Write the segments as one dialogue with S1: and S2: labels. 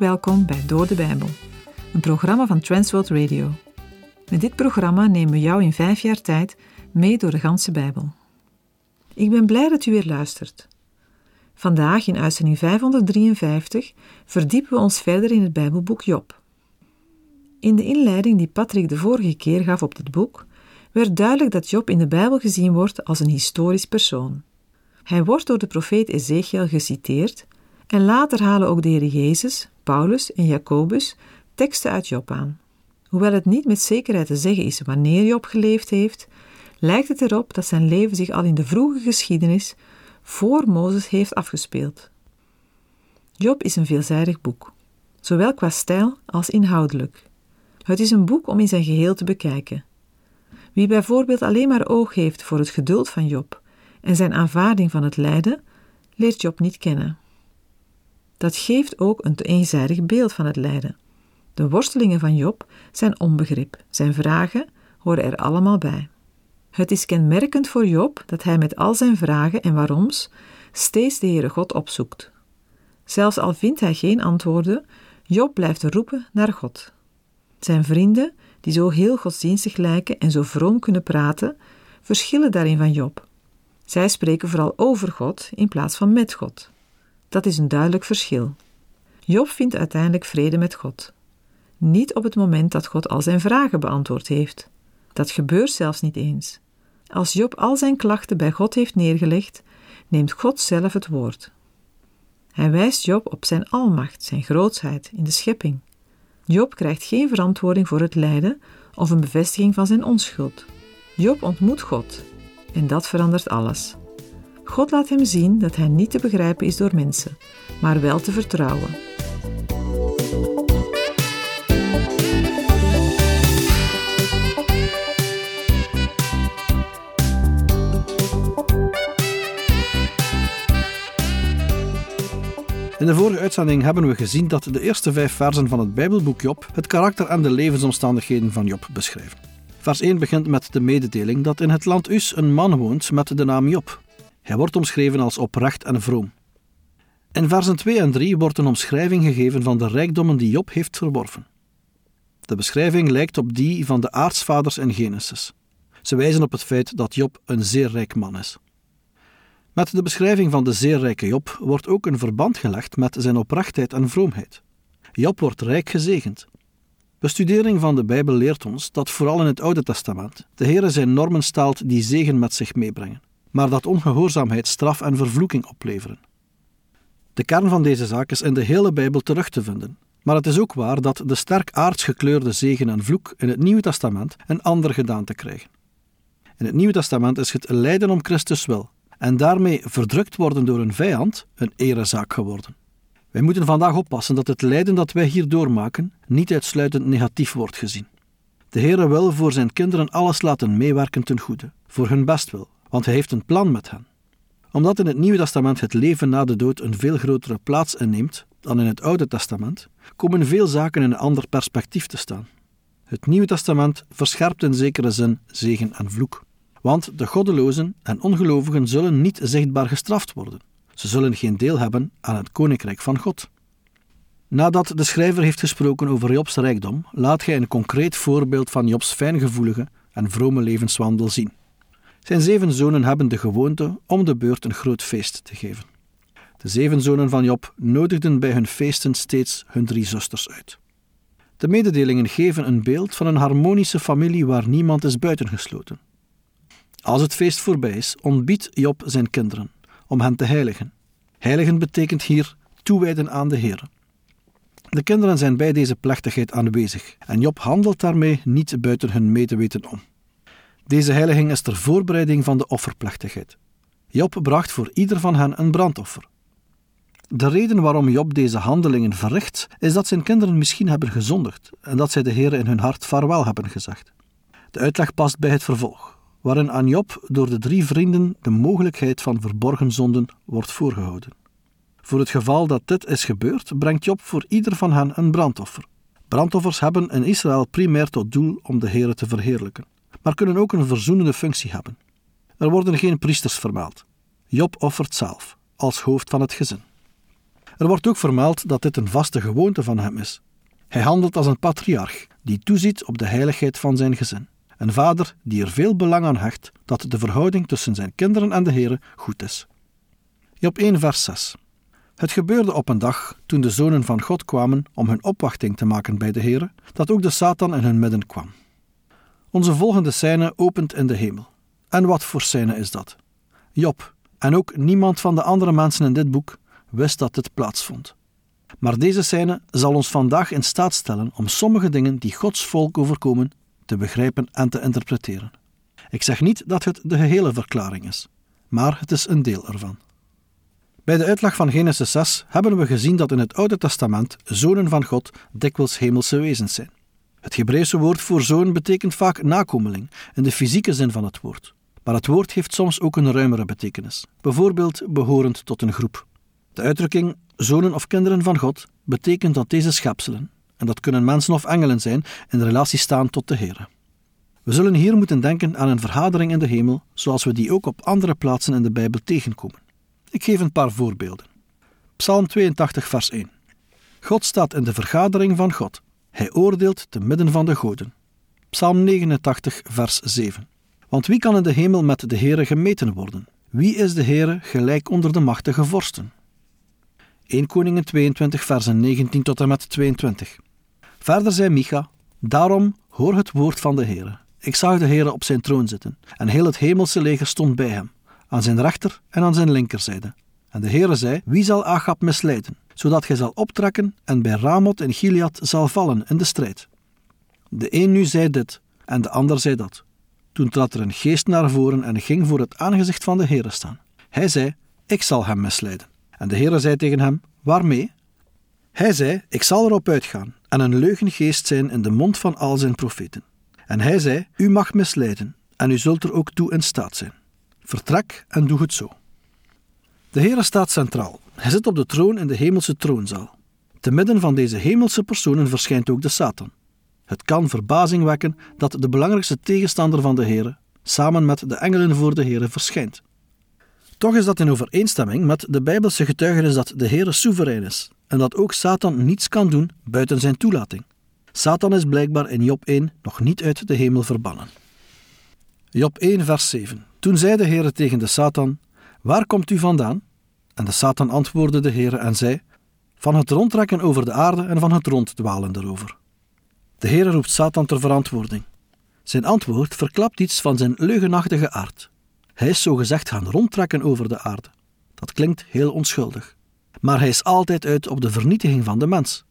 S1: Welkom bij Door de Bijbel, een programma van Transworld Radio. Met dit programma nemen we jou in vijf jaar tijd mee door de ganse Bijbel. Ik ben blij dat u weer luistert. Vandaag in uitzending 553 verdiepen we ons verder in het Bijbelboek Job. In de inleiding die Patrick de vorige keer gaf op dit boek, werd duidelijk dat Job in de Bijbel gezien wordt als een historisch persoon. Hij wordt door de profeet Ezekiel geciteerd en later halen ook de Heer Jezus, Paulus en Jacobus teksten uit Job aan. Hoewel het niet met zekerheid te zeggen is wanneer Job geleefd heeft, lijkt het erop dat zijn leven zich al in de vroege geschiedenis voor Mozes heeft afgespeeld. Job is een veelzijdig boek, zowel qua stijl als inhoudelijk. Het is een boek om in zijn geheel te bekijken. Wie bijvoorbeeld alleen maar oog heeft voor het geduld van Job en zijn aanvaarding van het lijden, leert Job niet kennen. Dat geeft ook een eenzijdig beeld van het lijden. De worstelingen van Job zijn onbegrip, zijn vragen horen er allemaal bij. Het is kenmerkend voor Job dat hij met al zijn vragen en waaroms steeds de Heere God opzoekt. Zelfs al vindt hij geen antwoorden, Job blijft roepen naar God. Zijn vrienden, die zo heel godsdienstig lijken en zo vroom kunnen praten, verschillen daarin van Job. Zij spreken vooral over God in plaats van met God. Dat is een duidelijk verschil. Job vindt uiteindelijk vrede met God. Niet op het moment dat God al zijn vragen beantwoord heeft. Dat gebeurt zelfs niet eens. Als Job al zijn klachten bij God heeft neergelegd, neemt God zelf het woord. Hij wijst Job op zijn almacht, zijn grootsheid in de schepping. Job krijgt geen verantwoording voor het lijden of een bevestiging van zijn onschuld. Job ontmoet God en dat verandert alles. God laat hem zien dat hij niet te begrijpen is door mensen, maar wel te vertrouwen.
S2: In de vorige uitzending hebben we gezien dat de eerste vijf versen van het Bijbelboek Job het karakter en de levensomstandigheden van Job beschrijven. Vers 1 begint met de mededeling dat in het land Us een man woont met de naam Job. Hij wordt omschreven als oprecht en vroom. In versen 2 en 3 wordt een omschrijving gegeven van de rijkdommen die Job heeft verworven. De beschrijving lijkt op die van de aartsvaders in Genesis. Ze wijzen op het feit dat Job een zeer rijk man is. Met de beschrijving van de zeer rijke Job wordt ook een verband gelegd met zijn oprechtheid en vroomheid. Job wordt rijk gezegend. Bestudering van de Bijbel leert ons dat vooral in het Oude Testament de Heere zijn normen stelt die zegen met zich meebrengen, maar dat ongehoorzaamheid straf en vervloeking opleveren. De kern van deze zaak is in de hele Bijbel terug te vinden, maar het is ook waar dat de sterk aards gekleurde zegen en vloek in het Nieuwe Testament een ander gedaante krijgen. In het Nieuwe Testament is het lijden om Christus wil en daarmee verdrukt worden door een vijand een erezaak geworden. Wij moeten vandaag oppassen dat het lijden dat wij hier doormaken niet uitsluitend negatief wordt gezien. De Heere wil voor zijn kinderen alles laten meewerken ten goede, voor hun bestwil, want hij heeft een plan met hen. Omdat in het Nieuwe Testament het leven na de dood een veel grotere plaats inneemt dan in het Oude Testament, komen veel zaken in een ander perspectief te staan. Het Nieuwe Testament verscherpt in zekere zin zegen en vloek. Want de goddelozen en ongelovigen zullen niet zichtbaar gestraft worden. Ze zullen geen deel hebben aan het koninkrijk van God. Nadat de schrijver heeft gesproken over Jobs rijkdom, laat hij een concreet voorbeeld van Jobs fijngevoelige en vrome levenswandel zien. Zijn zeven zonen hebben de gewoonte om de beurt een groot feest te geven. De zeven zonen van Job nodigden bij hun feesten steeds hun drie zusters uit. De mededelingen geven een beeld van een harmonische familie waar niemand is buitengesloten. Als het feest voorbij is, ontbiedt Job zijn kinderen om hen te heiligen. Heiligen betekent hier toewijden aan de Heer. De kinderen zijn bij deze plechtigheid aanwezig en Job handelt daarmee niet buiten hun medeweten om. Deze heiliging is ter voorbereiding van de offerplechtigheid. Job bracht voor ieder van hen een brandoffer. De reden waarom Job deze handelingen verricht, is dat zijn kinderen misschien hebben gezondigd en dat zij de Heer in hun hart vaarwel hebben gezegd. De uitleg past bij het vervolg waarin aan Job door de drie vrienden de mogelijkheid van verborgen zonden wordt voorgehouden. Voor het geval dat dit is gebeurd, brengt Job voor ieder van hen een brandoffer. Brandoffers hebben in Israël primair tot doel om de Heer te verheerlijken, maar kunnen ook een verzoenende functie hebben. Er worden geen priesters vermeld. Job offert zelf, als hoofd van het gezin. Er wordt ook vermeld dat dit een vaste gewoonte van hem is. Hij handelt als een patriarch die toeziet op de heiligheid van zijn gezin. Een vader die er veel belang aan hecht dat de verhouding tussen zijn kinderen en de Heere goed is. Job 1 vers 6 Het gebeurde op een dag, toen de zonen van God kwamen om hun opwachting te maken bij de Heere, dat ook de Satan in hun midden kwam. Onze volgende scène opent in de hemel. En wat voor scène is dat? Job, en ook niemand van de andere mensen in dit boek, wist dat dit plaatsvond. Maar deze scène zal ons vandaag in staat stellen om sommige dingen die Gods volk overkomen te begrijpen en te interpreteren. Ik zeg niet dat het de gehele verklaring is, maar het is een deel ervan. Bij de uitleg van Genesis 6 hebben we gezien dat in het Oude Testament zonen van God dikwijls hemelse wezens zijn. Het Hebreeuwse woord voor zoon betekent vaak nakomeling, in de fysieke zin van het woord. Maar het woord heeft soms ook een ruimere betekenis, bijvoorbeeld behorend tot een groep. De uitdrukking zonen of kinderen van God betekent dat deze schepselen, en dat kunnen mensen of engelen zijn, in relatie staan tot de Heer. We zullen hier moeten denken aan een vergadering in de hemel, zoals we die ook op andere plaatsen in de Bijbel tegenkomen. Ik geef een paar voorbeelden. Psalm 82, vers 1. God staat in de vergadering van God. Hij oordeelt te midden van de goden. Psalm 89, vers 7. Want wie kan in de hemel met de Heere gemeten worden? Wie is de Heere gelijk onder de machtige vorsten? 1 Koningen 22, versen 19 tot en met 22. Verder zei Micha, daarom hoor het woord van de Heere. Ik zag de Heere op zijn troon zitten, en heel het hemelse leger stond bij hem, aan zijn rechter en aan zijn linkerzijde. En de Heere zei, wie zal Agab misleiden, zodat hij zal optrekken en bij Ramoth en Gilead zal vallen in de strijd? De een nu zei dit, en de ander zei dat. Toen trad er een geest naar voren en ging voor het aangezicht van de Heere staan. Hij zei, ik zal hem misleiden. En de Heere zei tegen hem, waarmee? Hij zei, ik zal erop uitgaan en een leugengeest zijn in de mond van al zijn profeten. En hij zei, u mag misleiden en u zult er ook toe in staat zijn. Vertrek en doe het zo. De Heere staat centraal. Hij zit op de troon in de hemelse troonzaal. Te midden van deze hemelse personen verschijnt ook de Satan. Het kan verbazing wekken dat de belangrijkste tegenstander van de Heere samen met de engelen voor de Heere verschijnt. Toch is dat in overeenstemming met de Bijbelse getuigenis dat de Heere soeverein is en dat ook Satan niets kan doen buiten zijn toelating. Satan is blijkbaar in Job 1 nog niet uit de hemel verbannen. Job 1, vers 7. Toen zei de Heere tegen de Satan: Waar komt u vandaan? En de Satan antwoordde de Heere en zei: Van het rondtrekken over de aarde en van het ronddwalen erover. De Heere roept Satan ter verantwoording. Zijn antwoord verklapt iets van zijn leugenachtige aard. Hij is zogezegd gaan rondtrekken over de aarde. Dat klinkt heel onschuldig. Maar hij is altijd uit op de vernietiging van de mens.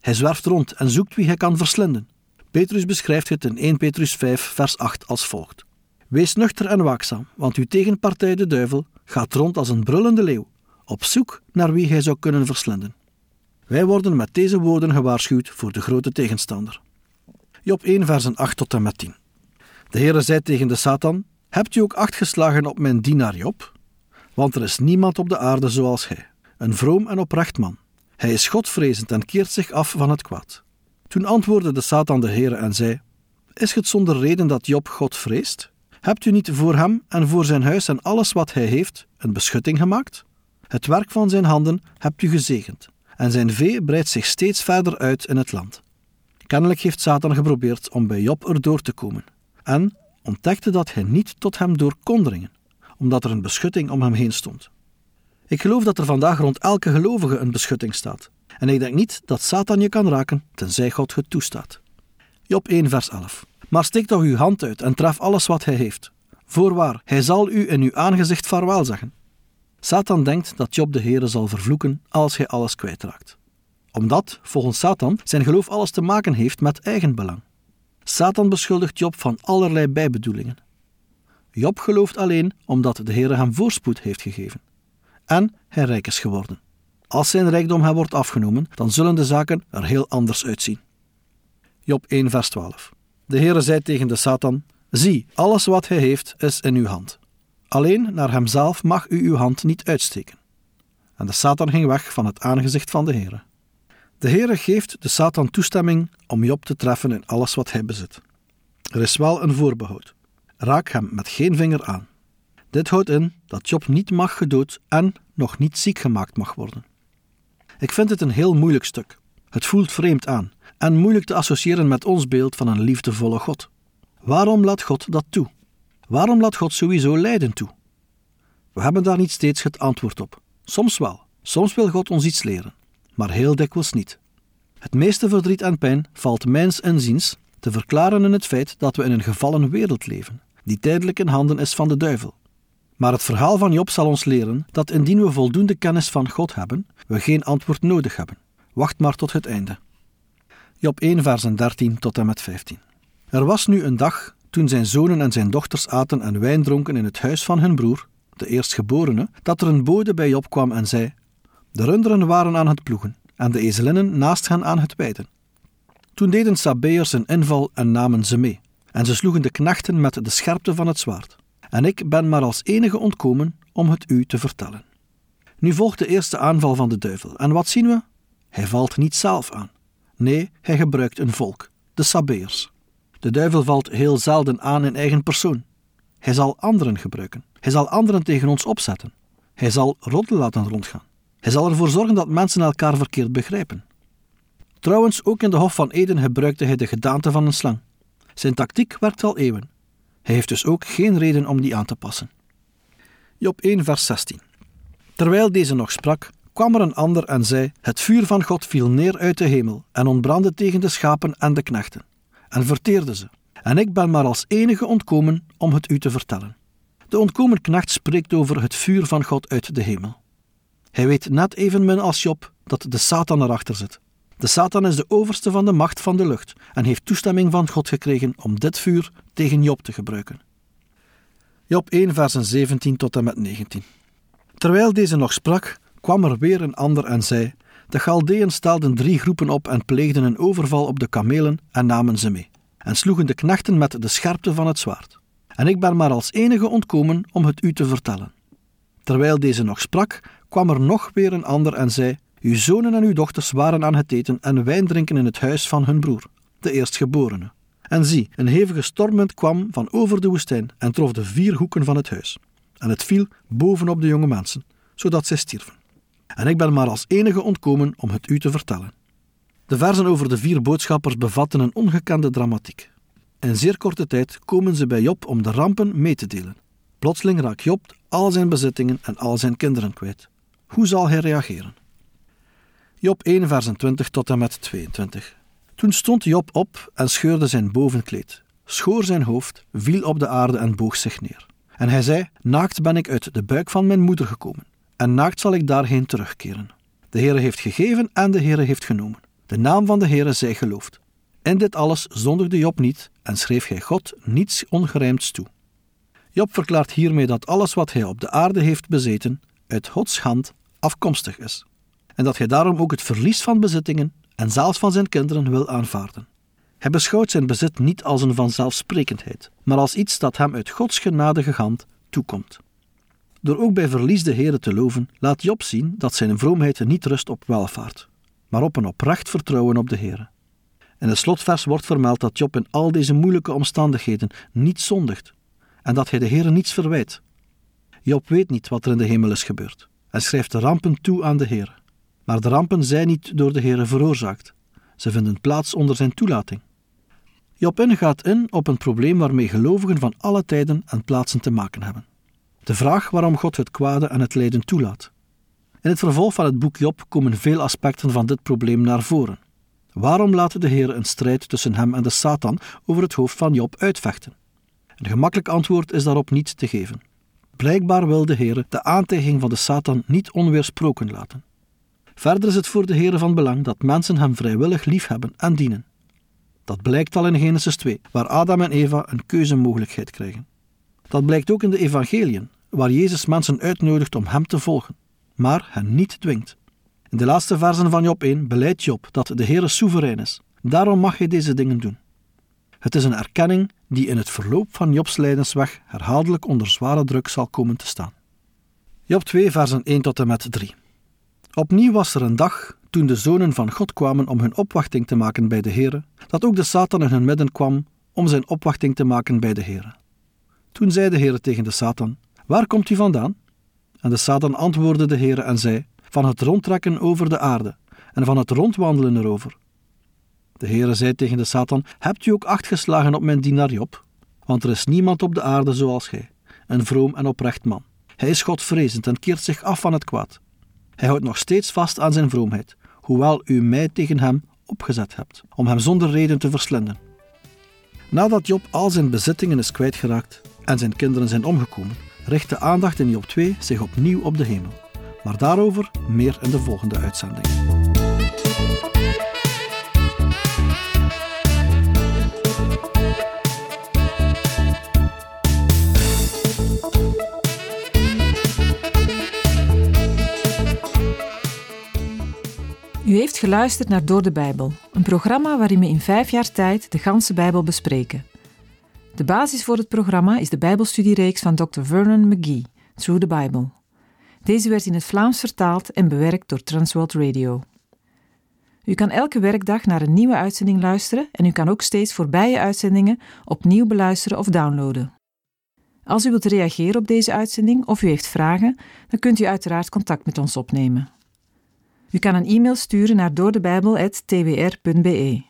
S2: Hij zwerft rond en zoekt wie hij kan verslinden. Petrus beschrijft het in 1 Petrus 5, vers 8 als volgt: Wees nuchter en waakzaam, want uw tegenpartij, de duivel, gaat rond als een brullende leeuw, op zoek naar wie hij zou kunnen verslinden. Wij worden met deze woorden gewaarschuwd voor de grote tegenstander. Job 1, versen 8 tot en met 10. De Heere zei tegen de Satan: Hebt u ook acht geslagen op mijn dienaar Job? Want er is niemand op de aarde zoals hij, een vroom en oprecht man. Hij is godvrezend en keert zich af van het kwaad. Toen antwoordde de Satan de Heere en zei: Is het zonder reden dat Job God vreest? Hebt u niet voor hem en voor zijn huis en alles wat hij heeft een beschutting gemaakt? Het werk van zijn handen hebt u gezegend, en zijn vee breidt zich steeds verder uit in het land. Kennelijk heeft Satan geprobeerd om bij Job erdoor te komen, en ontdekte dat hij niet tot hem door kon dringen, omdat er een beschutting om hem heen stond. Ik geloof dat er vandaag rond elke gelovige een beschutting staat, en ik denk niet dat Satan je kan raken, tenzij God het toestaat. Job 1, vers 11. Maar steek toch uw hand uit en tref alles wat hij heeft. Voorwaar, hij zal u in uw aangezicht vaarwel zeggen. Satan denkt dat Job de Heere zal vervloeken als hij alles kwijtraakt. Omdat, volgens Satan, zijn geloof alles te maken heeft met eigenbelang. Satan beschuldigt Job van allerlei bijbedoelingen. Job gelooft alleen omdat de Heere hem voorspoed heeft gegeven. En hij rijk is geworden. Als zijn rijkdom hem wordt afgenomen, dan zullen de zaken er heel anders uitzien. Job 1 vers 12 De Heere zei tegen de Satan, Zie, alles wat hij heeft is in uw hand. Alleen naar hemzelf mag u uw hand niet uitsteken. En de Satan ging weg van het aangezicht van de Heere. De Heere geeft de Satan toestemming om Job te treffen in alles wat hij bezit. Er is wel een voorbehoud. Raak hem met geen vinger aan. Dit houdt in dat Job niet mag gedood en nog niet ziek gemaakt mag worden. Ik vind het een heel moeilijk stuk. Het voelt vreemd aan en moeilijk te associëren met ons beeld van een liefdevolle God. Waarom laat God dat toe? Waarom laat God sowieso lijden toe? We hebben daar niet steeds het antwoord op. Soms wel. Soms wil God ons iets leren, maar heel dikwijls niet. Het meeste verdriet en pijn valt mijns inziens te verklaren in het feit dat we in een gevallen wereld leven, die tijdelijk in handen is van de duivel. Maar het verhaal van Job zal ons leren dat indien we voldoende kennis van God hebben, we geen antwoord nodig hebben. Wacht maar tot het einde. Job 1, versen 13 tot en met 15. Er was nu een dag toen zijn zonen en zijn dochters aten en wijn dronken in het huis van hun broer, de eerstgeborene, dat er een bode bij Job kwam en zei: De runderen waren aan het ploegen en de ezelinnen naast hen aan het weiden. Toen deden Sabeërs een inval en namen ze mee, en ze sloegen de knechten met de scherpte van het zwaard. En ik ben maar als enige ontkomen om het u te vertellen. Nu volgt de eerste aanval van de duivel, en wat zien we? Hij valt niet zelf aan. Nee, hij gebruikt een volk, de Sabeërs. De duivel valt heel zelden aan in eigen persoon. Hij zal anderen gebruiken. Hij zal anderen tegen ons opzetten. Hij zal roddel laten rondgaan. Hij zal ervoor zorgen dat mensen elkaar verkeerd begrijpen. Trouwens, ook in de Hof van Eden gebruikte hij de gedaante van een slang. Zijn tactiek werkt al eeuwen. Hij heeft dus ook geen reden om die aan te passen. Job 1, vers 16. Terwijl deze nog sprak, kwam er een ander en zei: Het vuur van God viel neer uit de hemel en ontbrandde tegen de schapen en de knechten, en verteerde ze. En ik ben maar als enige ontkomen om het u te vertellen. De ontkomen knecht spreekt over het vuur van God uit de hemel. Hij weet net evenmin als Job dat de Satan erachter zit. De Satan is de overste van de macht van de lucht en heeft toestemming van God gekregen om dit vuur tegen Job te gebruiken. Job 1, versen 17 tot en met 19. Terwijl deze nog sprak, kwam er weer een ander en zei: De Galdeën stelden drie groepen op en pleegden een overval op de kamelen en namen ze mee, en sloegen de knechten met de scherpte van het zwaard. En ik ben maar als enige ontkomen om het u te vertellen. Terwijl deze nog sprak, kwam er nog weer een ander en zei: Uw zonen en uw dochters waren aan het eten en wijn drinken in het huis van hun broer, de eerstgeborene. En zie, een hevige stormwind kwam van over de woestijn en trof de vier hoeken van het huis. En het viel bovenop de jonge mensen, zodat zij stierven. En ik ben maar als enige ontkomen om het u te vertellen. De versen over de vier boodschappers bevatten een ongekende dramatiek. In zeer korte tijd komen ze bij Job om de rampen mee te delen. Plotseling raakt Job al zijn bezittingen en al zijn kinderen kwijt. Hoe zal hij reageren? Job 1, versen 20 tot en met 22. Toen stond Job op en scheurde zijn bovenkleed, schoor zijn hoofd, viel op de aarde en boog zich neer. En hij zei: Naakt ben ik uit de buik van mijn moeder gekomen, en naakt zal ik daarheen terugkeren. De Heere heeft gegeven en de Heere heeft genomen. De naam van de Heere zij geloofd. In dit alles zondigde Job niet en schreef hij God niets ongerijmds toe. Job verklaart hiermee dat alles wat hij op de aarde heeft bezeten uit Gods hand afkomstig is en dat hij daarom ook het verlies van bezittingen en zelfs van zijn kinderen wil aanvaarden. Hij beschouwt zijn bezit niet als een vanzelfsprekendheid, maar als iets dat hem uit Gods genadige hand toekomt. Door ook bij verlies de Heere te loven, laat Job zien dat zijn vroomheid niet rust op welvaart, maar op een oprecht vertrouwen op de Heere. In het slotvers wordt vermeld dat Job in al deze moeilijke omstandigheden niet zondigt en dat hij de Heere niets verwijt. Job weet niet wat er in de hemel is gebeurd en schrijft de rampen toe aan de Heere. Maar de rampen zijn niet door de Heere veroorzaakt. Ze vinden plaats onder zijn toelating. Job gaat in op een probleem waarmee gelovigen van alle tijden en plaatsen te maken hebben. De vraag waarom God het kwade en het lijden toelaat. In het vervolg van het boek Job komen veel aspecten van dit probleem naar voren. Waarom laat de Heer een strijd tussen hem en de Satan over het hoofd van Job uitvechten? Een gemakkelijk antwoord is daarop niet te geven. Blijkbaar wil de Heer de aantijging van de Satan niet onweersproken laten. Verder is het voor de Heer van belang dat mensen hem vrijwillig liefhebben en dienen. Dat blijkt al in Genesis 2, waar Adam en Eva een keuzemogelijkheid krijgen. Dat blijkt ook in de evangeliën, waar Jezus mensen uitnodigt om hem te volgen, maar hen niet dwingt. In de laatste versen van Job 1 beleidt Job dat de Heer soeverein is. Daarom mag hij deze dingen doen. Het is een erkenning die in het verloop van Jobs lijdensweg herhaaldelijk onder zware druk zal komen te staan. Job 2, versen 1 tot en met 3. Opnieuw was er een dag, toen de zonen van God kwamen om hun opwachting te maken bij de Heere, dat ook de Satan in hun midden kwam om zijn opwachting te maken bij de Heere. Toen zei de Heere tegen de Satan, Waar komt u vandaan? En de Satan antwoordde de Heere en zei, van het rondtrekken over de aarde en van het rondwandelen erover. De Heere zei tegen de Satan: Hebt u ook acht geslagen op mijn dienaar Job? Want er is niemand op de aarde zoals gij, een vroom en oprecht man. Hij is godvrezend en keert zich af van het kwaad. Hij houdt nog steeds vast aan zijn vroomheid, hoewel u mij tegen hem opgezet hebt, om hem zonder reden te verslinden. Nadat Job al zijn bezittingen is kwijtgeraakt en zijn kinderen zijn omgekomen, richt de aandacht in Job 2 zich opnieuw op de hemel. Maar daarover meer in de volgende uitzending.
S1: U heeft geluisterd naar Door de Bijbel, een programma waarin we in vijf jaar tijd de ganse Bijbel bespreken. De basis voor het programma is de Bijbelstudiereeks van Dr. Vernon McGee, Through the Bible. Deze werd in het Vlaams vertaald en bewerkt door Transworld Radio. U kan elke werkdag naar een nieuwe uitzending luisteren en u kan ook steeds voorbije uitzendingen opnieuw beluisteren of downloaden. Als u wilt reageren op deze uitzending of u heeft vragen, dan kunt u uiteraard contact met ons opnemen. U kan een e-mail sturen naar doordebijbel.twr.be.